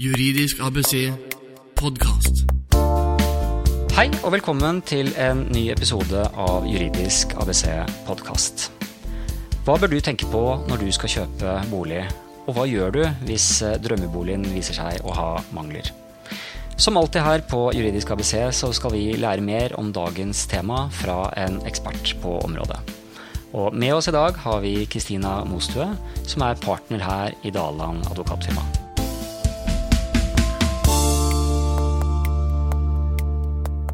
Juridisk ABC podkast. Hei og velkommen til en ny episode av Juridisk ABC podkast. Hva bør du tenke på når du skal kjøpe bolig, og hva gjør du hvis drømmeboligen viser seg å ha mangler? Som alltid her på Juridisk ABC så skal vi lære mer om dagens tema fra en ekspert på området. Og med oss i dag har vi Kristina Mostue, som er partner her i Daland advokatfirma.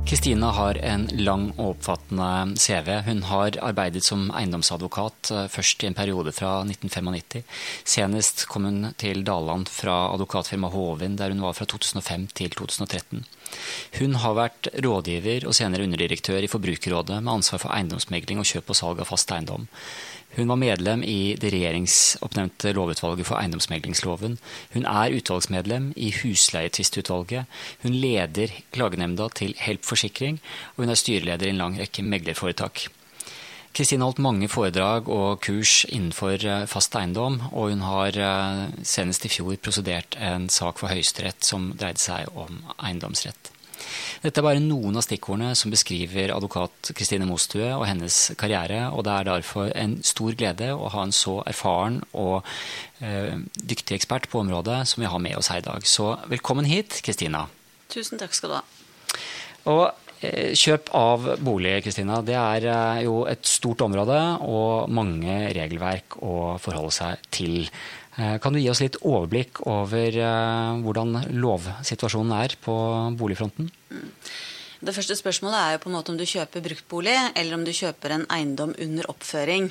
Kristina har en lang og oppfattende CV. Hun har arbeidet som eiendomsadvokat eh, først i en periode fra 1995. Senest kom hun til Daland fra advokatfirmaet Hovind, der hun var fra 2005 til 2013. Hun har vært rådgiver og senere underdirektør i Forbrukerrådet med ansvar for eiendomsmegling og kjøp og salg av fast eiendom. Hun var medlem i det regjeringsoppnevnte lovutvalget for eiendomsmeglingsloven. Hun er utvalgsmedlem i husleietvistutvalget. Hun leder klagenemnda til Help Forsikring, og hun er styreleder i en lang rekke meglerforetak. Kristine har holdt mange foredrag og kurs innenfor eh, fast eiendom, og hun har eh, senest i fjor prosedert en sak for Høyesterett som dreide seg om eiendomsrett. Dette er bare noen av stikkordene som beskriver advokat Kristine Mostue og hennes karriere, og det er derfor en stor glede å ha en så erfaren og eh, dyktig ekspert på området som vi har med oss her i dag. Så velkommen hit, Kristina. Tusen takk skal du ha. Og eh, Kjøp av bolig Kristina, det er eh, jo et stort område og mange regelverk å forholde seg til. Eh, kan du gi oss litt overblikk over eh, hvordan lovsituasjonen er på boligfronten? Det første spørsmålet er jo på en måte om du kjøper bruktbolig, eller om du kjøper en eiendom under oppføring.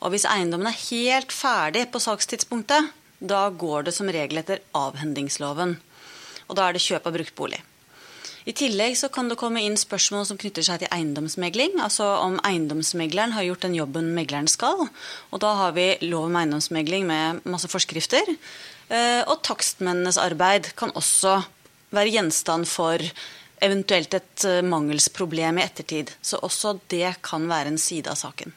Og Hvis eiendommen er helt ferdig på sakstidspunktet, da går det som regel etter avhendingsloven. Og da er det kjøp av bruktbolig. I tillegg så kan det komme inn spørsmål som knytter seg til eiendomsmegling. Altså om eiendomsmegleren har gjort den jobben megleren skal. Og da har vi lov om eiendomsmegling med masse forskrifter. Eh, og takstmennenes arbeid kan også være gjenstand for eventuelt et eh, mangelsproblem i ettertid. Så også det kan være en side av saken.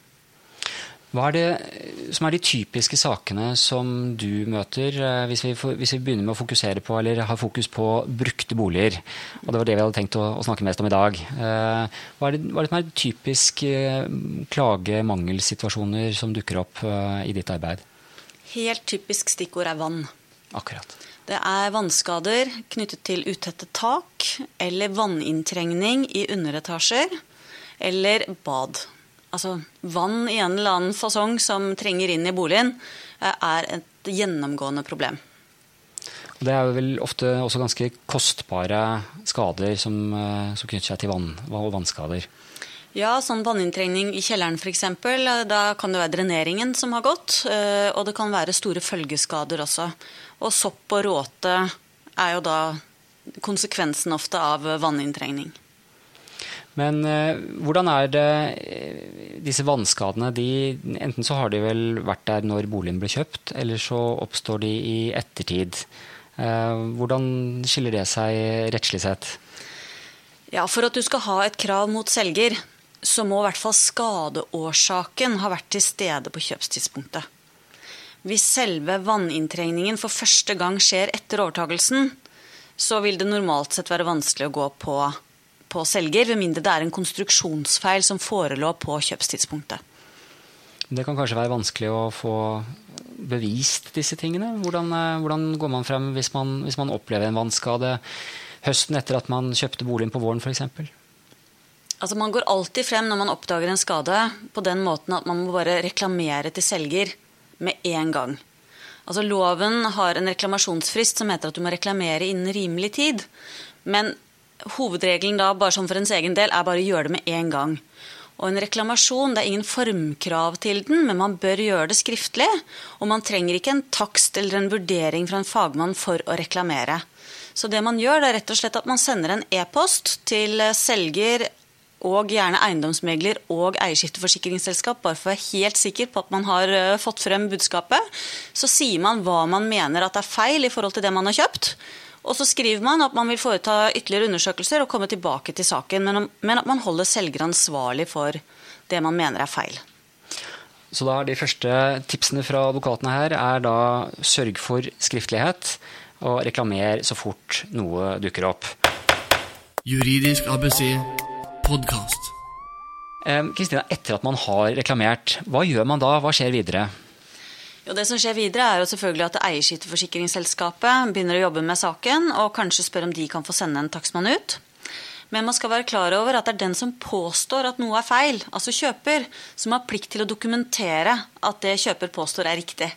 Hva er det som er de typiske sakene som du møter, eh, hvis vi, hvis vi, begynner med å fokusere på, eller har fokus på brukte boliger? Og det var det vi hadde tenkt å, å snakke mest om i dag. Eh, hva er det, hva er det som er typiske eh, klage-mangelsituasjoner som dukker opp i ditt arbeid? Helt typisk stikkord er vann. Akkurat. Det er vannskader knyttet til utette tak, eller vanninntrengning i underetasjer, eller bad altså, vann i en eller annen fasong som trenger inn i boligen, eh, er et gjennomgående problem. Det er vel ofte også ganske kostbare skader som, eh, som knytter seg til vann og vannskader. Ja, sånn vanninntrengning i kjelleren f.eks. Eh, da kan det være dreneringen som har gått. Og det kan være store følgeskader også. Og sopp og råte er jo da konsekvensen ofte av vanninntrengning. Men eh, hvordan er det eh, disse vannskadene? De, enten så har de vel vært der når boligen ble kjøpt, eller så oppstår de i ettertid. Eh, hvordan skiller det seg rettslig sett? Ja, For at du skal ha et krav mot selger, så må i hvert fall skadeårsaken ha vært til stede på kjøpstidspunktet. Hvis selve vanninntrengningen for første gang skjer etter overtagelsen, så vil det normalt sett være vanskelig å gå på på selger, ved mindre det er en konstruksjonsfeil som forelå på kjøpstidspunktet. Det kan kanskje være vanskelig å få bevist disse tingene? Hvordan, eh, hvordan går man frem hvis man, hvis man, opplever en vannskade høsten etter at man kjøpte boligen på våren f.eks.? Altså Man går alltid frem når man oppdager en skade, på den måten at man må bare reklamere til selger med en gang. Altså Loven har en reklamasjonsfrist som heter at du må reklamere innen rimelig tid. Men hovedregelen da, bare sånn for ens egen del, er bare å gjøre det med en gang. Og en reklamasjon, det er ingen formkrav til den, men man bør gjøre det skriftlig. Og man trenger ikke en takst eller en vurdering fra en fagmann for å reklamere. Så det man gjør, det er rett og slett at man sender en e-post til selger og gjerne eiendomsmegler og eierskifteforsikringsselskap, bare for å være helt sikker på at man har eh, fått frem budskapet. Så sier man hva man mener at er feil i forhold til det man har kjøpt. Og så skriver man at man vil foreta ytterligere undersøkelser og komme tilbake til saken, men at man holder selger ansvarlig for det man mener er feil. Så da er De første tipsene fra advokatene her er da sørg for skriftlighet. og reklamer så fort noe dukker opp. Juridisk ABC podkast. Kristina, etter at man har reklamert, hva gjør man da? Hva skjer videre? Jo, det som skjer videre er jo selvfølgelig at Eierskifteforsikringsselskapet begynner å jobbe med saken og kanskje spør om de kan få sende en takstmann ut. Men man skal være klar over at det er den som påstår at noe er feil, altså kjøper, som har plikt til å dokumentere at det kjøper påstår er riktig.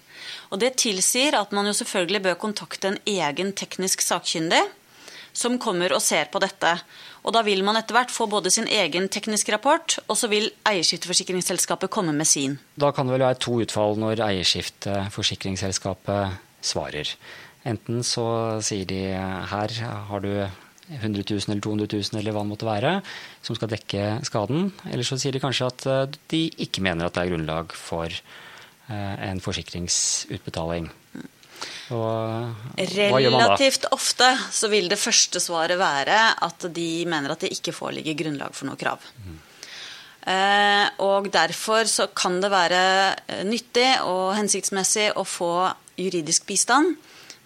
Og Det tilsier at man jo selvfølgelig bør kontakte en egen teknisk sakkyndig som kommer og ser på dette. Og Da vil man etter hvert få både sin egen tekniske rapport, og så vil eierskifteforsikringsselskapet komme med sin. Da kan det vel være to utfall når eierskifteforsikringsselskapet svarer. Enten så sier de her har du 100 000 eller 200 000 eller hva det måtte være, som skal dekke skaden. Eller så sier de kanskje at eh, de ikke mener at det er grunnlag for eh, en forsikringsutbetaling. Og Relativt ofte så vil det første svaret være at de mener at det ikke foreligger grunnlag for noe krav. Mm. Eh, og derfor så kan det være nyttig og hensiktsmessig å få juridisk bistand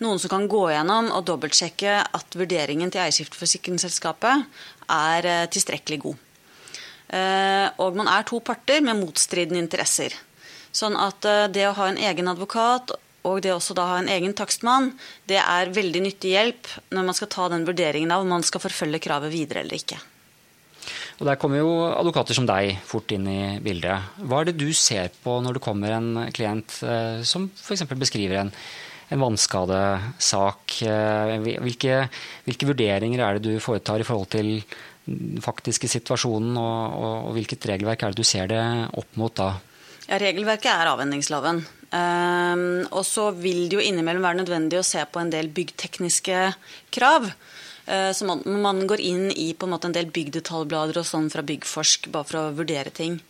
noen som kan gå gjennom og dobbeltsjekke at vurderingen til eierskifteforsikringsselskapet er eh, tilstrekkelig god. Eh, og man er to parter med motstridende interesser. Sånn at eh, det å ha en egen advokat og det også da ha en egen takstmann, det er veldig nyttig hjelp når man skal ta den vurderingen av om man skal forfølge kravet videre eller ikke. Og Der kommer jo advokater som deg fort inn i bildet. Hva er det du ser på når det kommer en klient som f.eks. beskriver en en vannskadesak. Eh, hvilke, hvilke, vurderinger er det du foretar i forhold til den faktiske situasjonen, og, og, og, hvilket regelverk er det du ser det opp mot da? Ja, Regelverket er avvenningsloven. Um, og så vil det jo innimellom være nødvendig å se på en del byggtekniske krav. Uh, så man, man, går inn i på en måte en del byggdetaljblader og sånn fra Byggforsk, bare for å vurdere ting.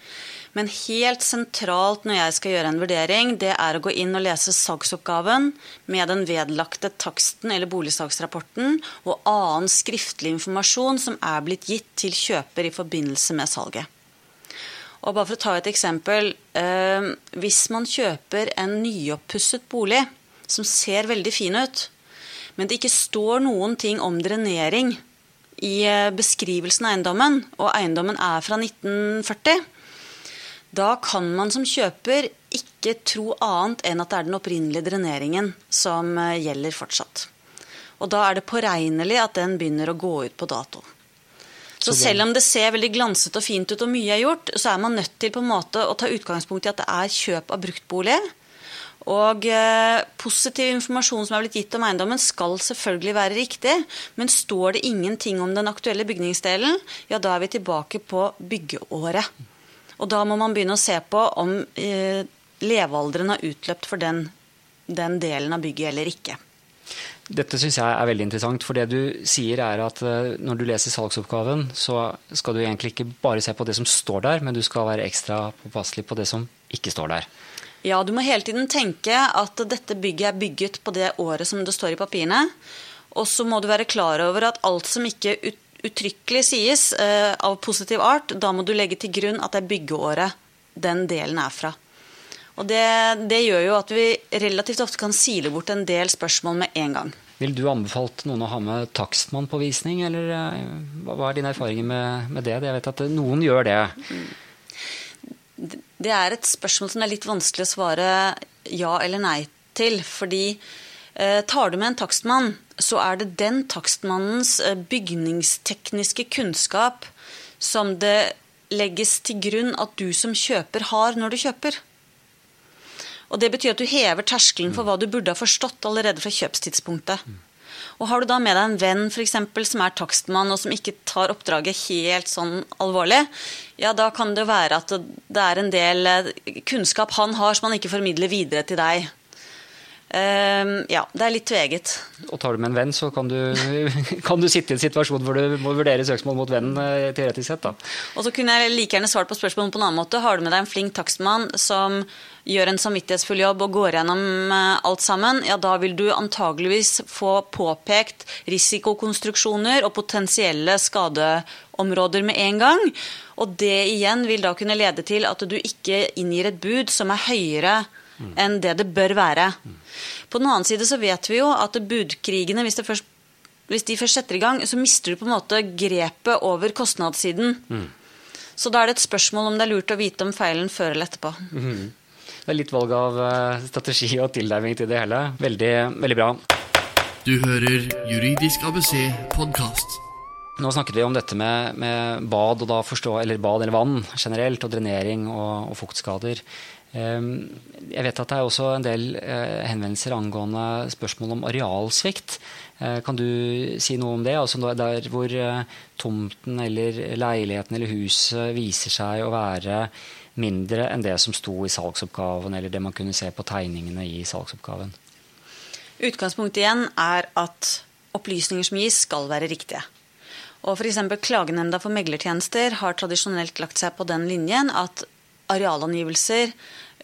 Men helt sentralt når jeg skal gjøre en vurdering, det er å gå inn og lese salgsoppgaven med den vedlagte taksten eller boligsalgsrapporten og annen skriftlig informasjon som er blitt gitt til kjøper i forbindelse med salget. Og bare for å ta et eksempel. Eh, hvis man kjøper en nyoppusset bolig som ser veldig fin ut, men det ikke står noen ting om drenering i eh, beskrivelsen av eiendommen, og eiendommen er fra 1940, da kan man som kjøper ikke tro annet enn at det er den opprinnelige dreneringen som eh, gjelder fortsatt. Og da er det påregnelig at den begynner å gå ut på dato. Så selv om det ser veldig glansete og fint ut og mye er gjort, så er man nødt til på en måte å ta utgangspunkt i at det er kjøp av bruktbolig. Og eh, positiv informasjon som er blitt gitt om eiendommen, skal selvfølgelig være riktig. Men står det ingenting om den aktuelle bygningsdelen, ja, da er vi tilbake på byggeåret. Og da må man begynne å se på om eh, levealderen har utløpt for den, den delen av bygget eller ikke. Dette syns jeg er veldig interessant, for det du sier er at eh, når du leser salgsoppgaven, så skal du egentlig ikke bare se på det som står der, men du skal være ekstra påpasselig på det som ikke står der. Ja, du må hele tiden tenke at dette bygget er bygget på det året som det står i papirene. Og så må du være klar over at alt som ikke ut uttrykkelig sies uh, av positiv art, da må du legge til grunn at det er byggeåret den delen er fra. Og det, det, gjør jo at vi relativt ofte kan sile bort en del spørsmål med en gang. Vil du anbefalt noen å ha med takstmann på visning, eller uh, hva er dine erfaringer med, med, det? Jeg vet at noen gjør det. Det er et spørsmål som er litt vanskelig å svare ja eller nei til. Fordi eh, tar du med en takstmann, så er det den takstmannens eh, bygningstekniske kunnskap som det legges til grunn at du som kjøper har når du kjøper. Og Det betyr at du hever terskelen for hva du burde ha forstått allerede fra kjøpstidspunktet. Og Har du da med deg en venn for eksempel, som er takstmann og som ikke tar oppdraget helt sånn alvorlig, ja, da kan det være at det er en del eh, kunnskap han har som han ikke formidler videre til deg. Uh, ja, det er litt tveget. Og tar du med en venn, så kan du, kan du sitte i en situasjon hvor du må vurdere søksmål mot vennen uh, teoretisk sett. Da. Og så kunne jeg like gjerne svart på spørsmålet på en annen måte. Har du med deg en flink takstmann som gjør en samvittighetsfull jobb og går gjennom uh, alt sammen, ja da vil du antageligvis få påpekt risikokonstruksjoner og potensielle skadeområder med en gang. Og det igjen vil da kunne lede til at du ikke inngir et bud som er høyere enn det det bør være. På den annen side så vet vi jo at budkrigene, hvis, det først, hvis de først setter i gang, så mister du på en måte grepet over kostnadssiden. Så da er det et spørsmål om det er lurt å vite om feilen før eller etterpå. Det er litt valg av eh, strategi og tilnærming til det hele. Veldig, veldig bra. Du hører Juridisk ABC podkast. Nå snakket vi om dette med, med bad, forstå, eller bad eller vann generelt, og drenering og, og fuktskader. Ehm, jeg vet at det er også en del eh, henvendelser angående spørsmål om arealsvikt. Eh, kan du si noe om det? Altså der hvor tomten eller leiligheten eller huset viser seg å være mindre enn det som sto i salgsoppgaven, eller det man kunne se på tegningene i salgsoppgaven. Utgangspunktet igjen er at opplysninger som gis, skal være riktige. Og f.eks. Klagenemnda for meglertjenester har tradisjonelt lagt seg på den linjen at arealangivelser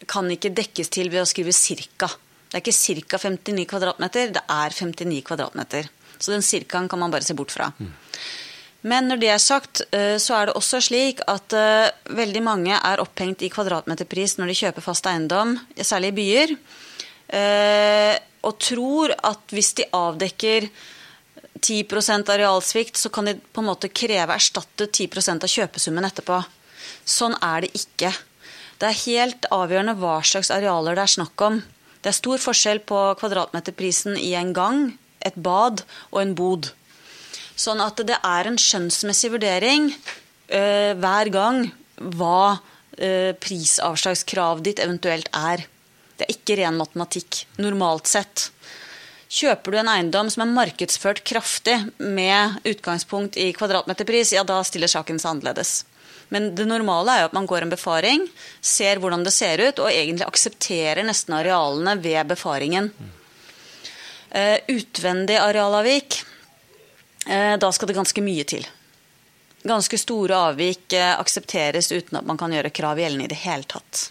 kan ikke dekkes til ved å skrive cirka. Det er ikke ca. 59 kvadratmeter, det er 59 kvadratmeter. Så den cirkaen kan man bare se bort fra. Mm. Men når det er sagt, eh, så er det også slik at eh, veldig mange er opphengt i kvadratmeterpris når de kjøper fast eiendom, særlig i byer, eh, og tror at hvis de avdekker 10% arealsvikt, så kan de på en måte kreve erstattet 10% av kjøpesummen etterpå. Sånn er det ikke. Det er helt avgjørende hva slags arealer det er snakk om. Det er stor forskjell på kvadratmeterprisen i en gang, et bad og en bod. Sånn at det er en skjønnsmessig vurdering uh, hver gang hva uh, prisavslagskravet ditt eventuelt er. Det er ikke ren matematikk, normalt sett. Kjøper du en eiendom som er markedsført kraftig med utgangspunkt i kvadratmeterpris, ja, da stiller saken seg annerledes. Men det normale er jo at man går en befaring, ser hvordan det ser ut, og egentlig aksepterer nesten arealene ved befaringen. Uh, utvendig arealavvik, da skal det ganske mye til. Ganske store avvik uh, aksepteres uten at man kan gjøre krav gjeldende i det hele tatt.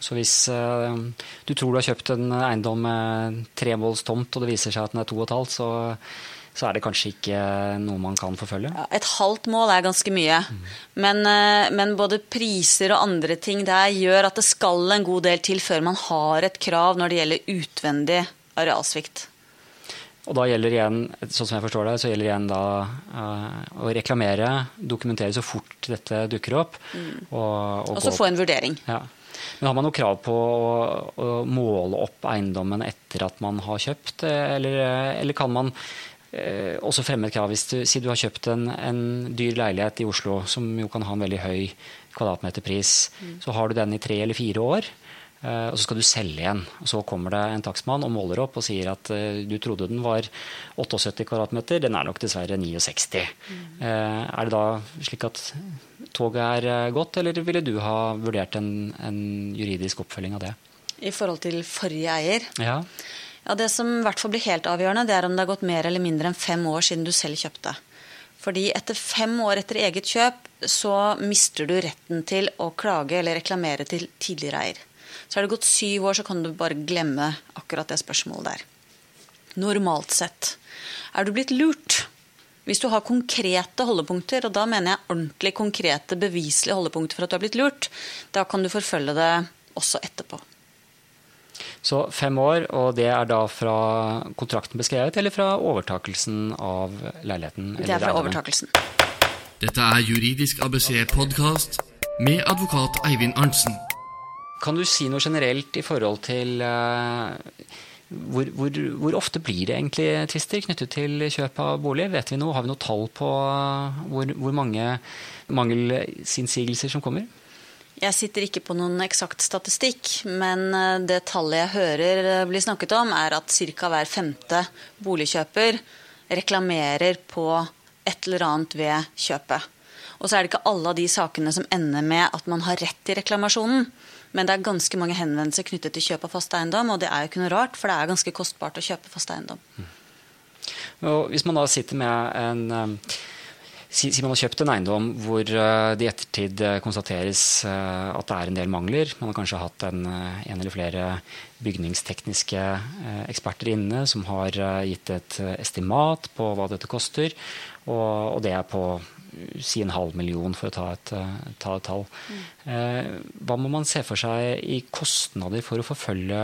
Så hvis uh, du tror du har kjøpt en eiendom med tremåls tomt, og det viser seg at den er to og et halvt, så, så, er det kanskje ikke noe man kan forfølge? Ja, et halvt mål er ganske mye. Mm. Men, men, både priser og andre ting der gjør at det skal en god del til før man har et krav når det gjelder utvendig arealsvikt. Og da gjelder igjen, sånn som jeg forstår det, så gjelder igjen da uh, å reklamere, dokumentere så fort dette dukker opp. Mm. Og, og så få en vurdering. Ja. Men har man noe krav på å, å, måle opp eiendommen etter at man har kjøpt, eller, eller kan man eh, også fremme et krav hvis du, si du har kjøpt en, en, dyr leilighet i Oslo, som jo kan ha en veldig høy kvadratmeterpris, mm. så har du den i tre eller fire år. Eh, og så skal du selge igjen. Så kommer det en takstmann og måler opp og sier at uh, du trodde den var 78 kvadratmeter, den er nok dessverre 69. Mm. Uh, er det da slik at toget er gått, eller ville du ha vurdert en, en juridisk oppfølging av det? I forhold til forrige eier? Ja. ja. Det som i hvert fall blir helt avgjørende, det er om det har gått mer eller mindre enn fem år siden du selv kjøpte. Fordi etter fem år etter eget kjøp så mister du retten til å klage eller reklamere til tidligere eier. Så er det gått syv år, så kan du bare glemme akkurat det spørsmålet der. Normalt sett. Er du blitt lurt? Hvis du har konkrete holdepunkter, og da mener jeg ordentlig konkrete, beviselige holdepunkter for at du har blitt lurt, da kan du forfølge det også etterpå. Så fem år, og det er da fra kontrakten beskrevet, eller fra overtakelsen av leiligheten? Det er fra overtakelsen. Dette er Juridisk ABC-podkast med advokat Eivind Arntzen. Kan du si noe generelt i forhold til uh, hvor, hvor, hvor, ofte blir det egentlig tvister knyttet til kjøp av bolig? Vet vi noe? Har vi noe tall på uh, hvor, hvor mange mangelsinnsigelser som kommer? Jeg sitter ikke på noen eksakt statistikk, men uh, det tallet jeg hører bli snakket om, er at ca. hver femte boligkjøper reklamerer på et eller annet ved kjøpet. Og så er det ikke alle av de sakene som ender med at man har rett til reklamasjonen. Men det er ganske mange henvendelser knyttet til kjøp av fast eiendom, og det er jo ikke noe rart, for det er ganske kostbart å kjøpe fast eiendom. Mm. Hvis man da sitter med en um, Si, man har kjøpt en eiendom hvor uh, det i ettertid uh, konstateres at det er en del mangler. Man har kanskje hatt en, en eller flere bygningstekniske eksperter inne som har gitt et estimat på hva dette koster. Og, og det er på si en halv million, for å ta et, ta et tall. Mm. Hva må man se for seg i kostnader for å forfølge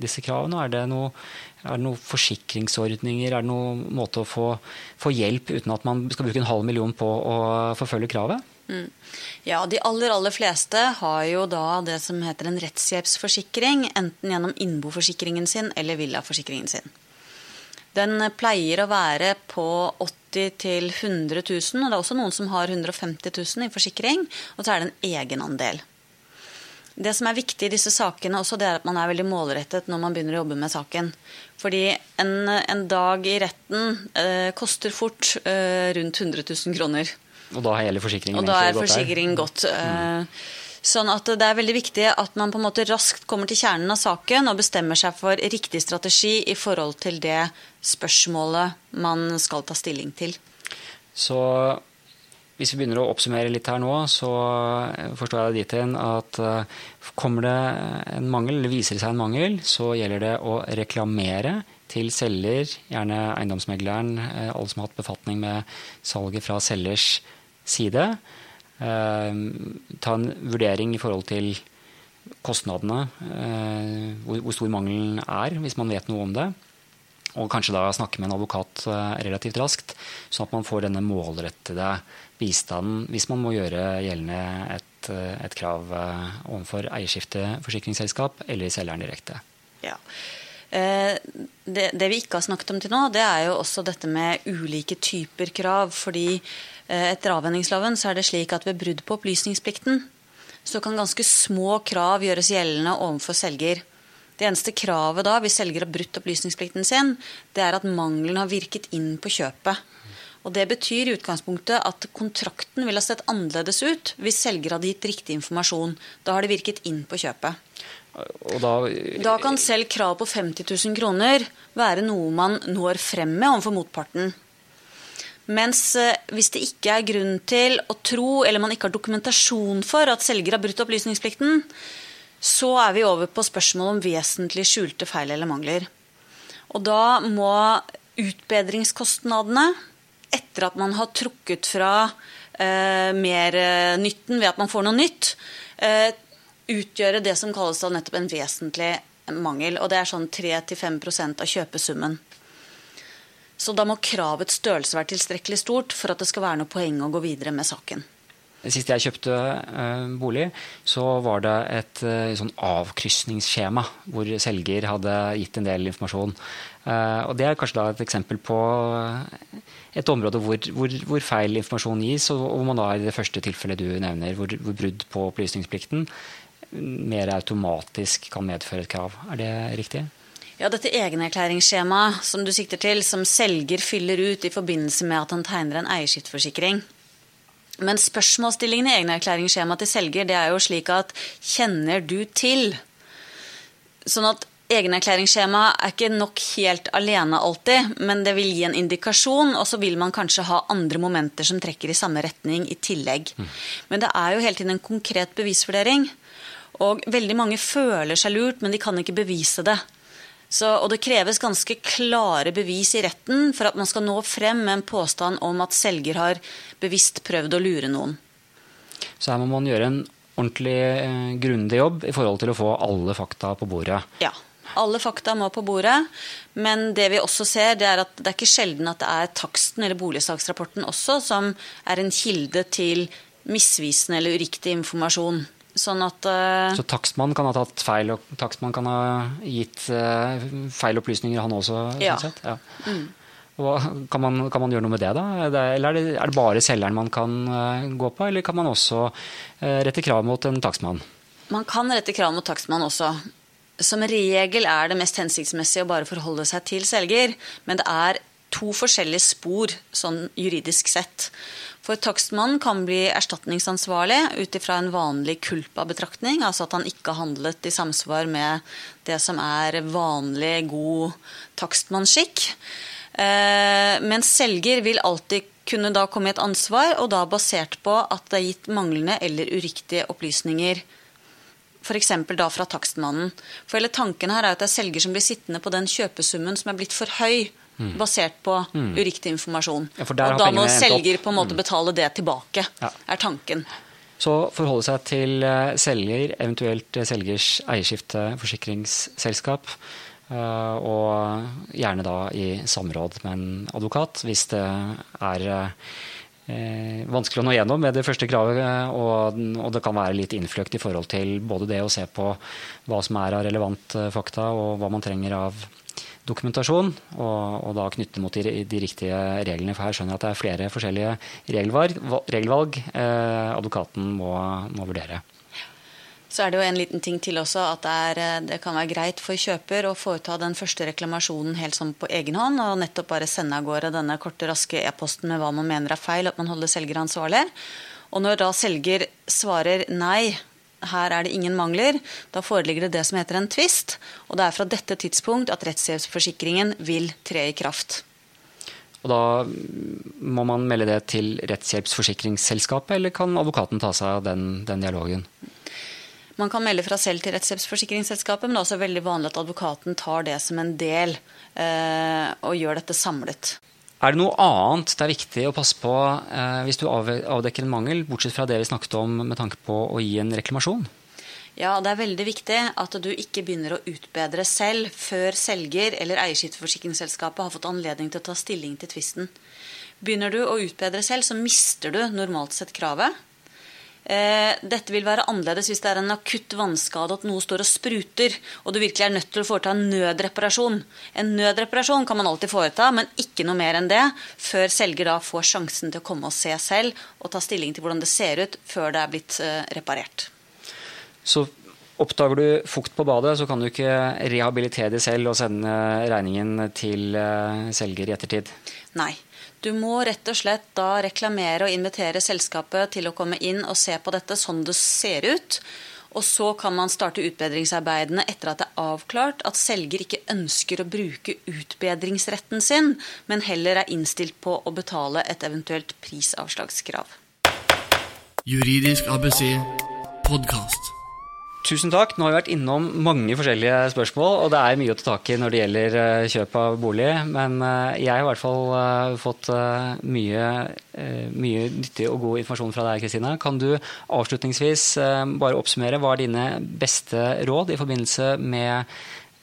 disse kravene? Er det noe, noen forsikringsordninger? Er det noen måte å få, få, hjelp uten at man skal bruke en halv million på å forfølge kravet? Mm. Ja, De aller aller fleste har jo da det som heter en rettshjelpsforsikring, enten gjennom innboforsikringen sin eller villaforsikringen sin. Den pleier å være på 80 til 100 000, og det er også noen som har 150 000 i forsikring, og så er det en egenandel. Det som er viktig i disse sakene, også, det er at man er veldig målrettet når man begynner å jobbe med saken. Fordi en, en dag i retten eh, koster fort eh, rundt 100 000 kroner. Og da er hele forsikringen Og da er forsikringen gått. Mm. Sånn at det er veldig viktig at man på en måte raskt kommer til kjernen av saken og bestemmer seg for riktig strategi i forhold til det spørsmålet man skal ta stilling til. Så hvis vi begynner å oppsummere litt her nå, så forstår jeg det dit hen at eh, kommer det en mangel, eller viser det seg en mangel, så gjelder det å reklamere til selger, gjerne eiendomsmegleren, eh, alle som har hatt befatning med salget fra selgers side. Eh, ta en vurdering i forhold til kostnadene, eh, hvor stor mangelen er, hvis man vet noe om det. Og kanskje da snakke med en advokat eh, relativt raskt, sånn at man får denne målrettede bistanden hvis man må gjøre gjeldende et, et krav overfor eierskifteforsikringsselskap eller selgeren direkte. Ja. Det, det, vi ikke har snakket om til nå, det er jo også dette med ulike typer krav. fordi Eh, etter avhendingsloven så er det slik at ved brudd på opplysningsplikten så kan ganske små krav gjøres gjeldende overfor selger. Det eneste kravet da, hvis selger har brutt opplysningsplikten sin, det er at mangelen har virket inn på kjøpet. Og Det betyr i utgangspunktet at kontrakten ville ha sett annerledes ut hvis selger hadde gitt riktig informasjon. Da har det virket inn på kjøpet. Da, da, kan selv krav på 50 000 kroner være noe man når frem med overfor motparten. Mens eh, hvis det ikke er grunn til å tro, eller man ikke har dokumentasjon for at selger har brutt opplysningsplikten, så er vi over på spørsmål om vesentlig skjulte feil eller mangler. Og da må utbedringskostnadene, etter at man har trukket fra eh, mer eh, nytten ved at man får noe nytt, eh, utgjøre det som kalles da nettopp en vesentlig mangel. Og det er sånn 3-5% av kjøpesummen. Så da må kravets størrelse være tilstrekkelig stort for at det skal være noe poeng å gå videre med saken. Sist jeg kjøpte uh, bolig, så var det et uh, sånn avkrysningsskjema hvor selger hadde gitt en del informasjon. Uh, og Det er kanskje et eksempel på et område hvor, hvor, hvor, feil informasjon gis, og hvor man da i det første tilfellet du nevner, hvor, hvor brudd på opplysningsplikten mer automatisk kan medføre et krav. Er det riktig? Ja, Dette egenerklæringsskjemaet som du sikter til, som selger fyller ut i forbindelse med at han tegner en eierskiftforsikring. Men spørsmålsstillingen i egenerklæringsskjemaet til selger det er jo slik at kjenner du til? Sånn at egenerklæringsskjemaet er ikke nok helt alene alltid, men det vil gi en indikasjon, og så vil man kanskje ha andre momenter som trekker i samme retning i tillegg. Mm. Men det er jo hele tiden en konkret bevisvurdering. Og veldig mange føler seg lurt, men de kan ikke bevise det. Så, og det kreves ganske klare bevis i retten for at man skal nå frem med en påstand om at selger har bevisst prøvd å lure noen. Så her må man gjøre en ordentlig eh, grundig jobb i forhold til å få alle fakta på bordet. Ja. Alle fakta må på bordet, men det vi også ser, det er at det er ikke sjelden at det er taksten eller boligsaksrapporten også som er en kilde til misvisende eller uriktig informasjon. Sånn at uh, Så takstmann kan ha tatt feil, og takstmann kan ha gitt uh, feil opplysninger, han også? Ja. Sånn ja. Mm. Kan man, kan, man, gjøre noe med det, da? eller er det, er det bare selgeren man kan uh, gå på, eller kan man også rette krav mot en takstmann? Man kan rette krav mot takstmann også. Som regel er det mest hensiktsmessig å bare forholde seg til selger, men det er to forskjellige spor sånn juridisk sett. For takstmannen kan bli erstatningsansvarlig ut ifra en vanlig culpa-betraktning, altså at han ikke har handlet i samsvar med det som er vanlig, god takstmannsskikk. Eh, men selger vil alltid kunne da komme i et ansvar, og da basert på at det er gitt manglende eller uriktige opplysninger. F.eks. da fra takstmannen. For hele tanken her er at det er selger som blir sittende på den kjøpesummen som er blitt for høy basert på uriktig informasjon. Ja, og da må selger på en måte betale det tilbake, Ja. er tanken. Så forholde seg til eh, selger, eventuelt eh, selgers eierskifte, forsikringsselskap. Og gjerne da i samråd med en advokat hvis det er eh, vanskelig å nå gjennom med det første kravet, eh, og, og det kan være litt innfløkt i forhold til både det å se på hva som er av relevant eh, fakta, og hva man trenger av dokumentasjon, og, og da knytte mot de, de riktige reglene. For her skjønner jeg at det er flere forskjellige regelvalg, regelvalg eh, advokaten må, må vurdere. Så er det jo en liten ting til også, at det, er, eh, det kan være greit for kjøper å foreta den første reklamasjonen helt sånn på egen hånd, og nettopp bare sende av gårde denne korte, raske e-posten med hva man mener er feil, at man holder selger ansvarlig. Og når da selger svarer nei, her er det ingen mangler, da foreligger det det som heter en tvist, og det er fra dette tidspunkt at rettshjelpsforsikringen vil tre i kraft. Og da må man melde det til rettshjelpsforsikringsselskapet, eller kan advokaten ta seg av den, den dialogen? Man kan melde fra selv til rettshjelpsforsikringsselskapet, men det er også veldig vanlig at advokaten tar det som en del eh, og gjør dette samlet. Er det noe annet det er viktig å passe på eh, hvis du avdekker en mangel, bortsett fra det vi snakket om med tanke på å gi en reklamasjon? Ja, det er veldig viktig at du ikke begynner å utbedre selv før selger eller eierskifteforsikringsselskapet har fått anledning til å ta stilling til tvisten. Begynner du å utbedre selv, så mister du normalt sett kravet. Eh, dette vil være annerledes hvis det er en akutt vannskade at noe står og spruter, og du virkelig er nødt til å foreta en nødreparasjon. En nødreparasjon kan man alltid foreta, men ikke noe mer enn det, før selger da får sjansen til å komme og se selv og ta stilling til hvordan det ser ut før det er blitt eh, reparert. Så oppdager du fukt på badet, så kan du ikke rehabilitere det selv og sende regningen til eh, selger i ettertid. Nei. Du må rett og slett da reklamere og invitere selskapet til å komme inn og se på dette sånn det ser ut. Og så kan man starte utbedringsarbeidene etter at det er avklart at selger ikke ønsker å bruke utbedringsretten sin, men heller er innstilt på å betale et eventuelt prisavslagskrav. Juridisk ABC podkast. Tusen takk. Nå har vi vært innom mange forskjellige spørsmål, og det er mye å ta tak i når det gjelder eh, kjøp av bolig. Men eh, jeg har i hvert fall eh, fått mye, mye nyttig og god informasjon fra deg, Kristina. Kan du avslutningsvis bare oppsummere hva er dine beste råd i forbindelse med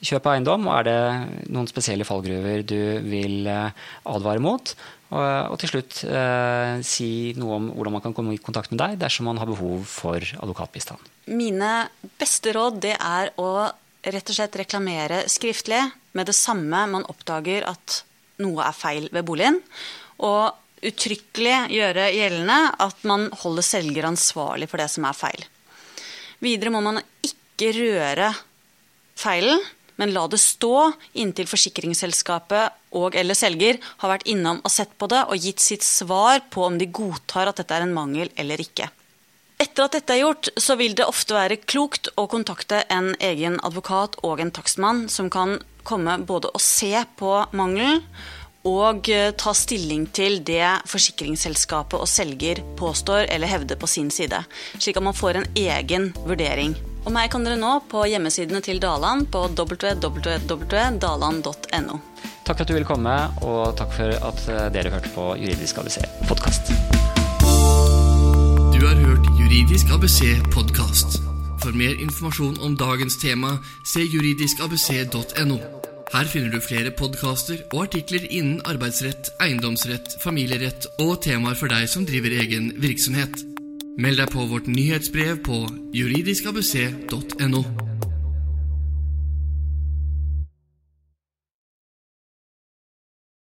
kjøp eiendom? Og er det noen spesielle fallgruver du vil advare mot? Og, og til slutt eh, si noe om hvordan man kan komme i kontakt med deg dersom man har behov for advokatbistand. Mine beste råd det er å rett og slett reklamere skriftlig med det samme man oppdager at noe er feil ved boligen. Og uttrykkelig gjøre gjeldende at man holder selger ansvarlig for det som er feil. Videre må man ikke røre feilen, men la det stå inntil forsikringsselskapet og eller selger har vært innom og sett på det og gitt sitt svar på om de godtar at dette er en mangel eller ikke. Etter at dette er gjort, så vil det ofte være klokt å kontakte en egen advokat og en takstmann som kan komme både og se på mangelen og eh, ta stilling til det forsikringsselskapet og selger påstår eller hevder på sin side, slik at man får en egen vurdering. Og meg kan dere nå på hjemmesidene til Daland på www.daland.no. Takk for at du ville komme, og takk for at eh, dere hørte på Juridisk ABC podkast. Du har hørt Juridisk ABC podkast. For mer informasjon om dagens tema, se juridiskabc.no. Her finner du flere podkaster og artikler innen arbeidsrett, eiendomsrett, familierett og temaer for deg som driver egen virksomhet. Meld deg på vårt nyhetsbrev på juridiskabc.no.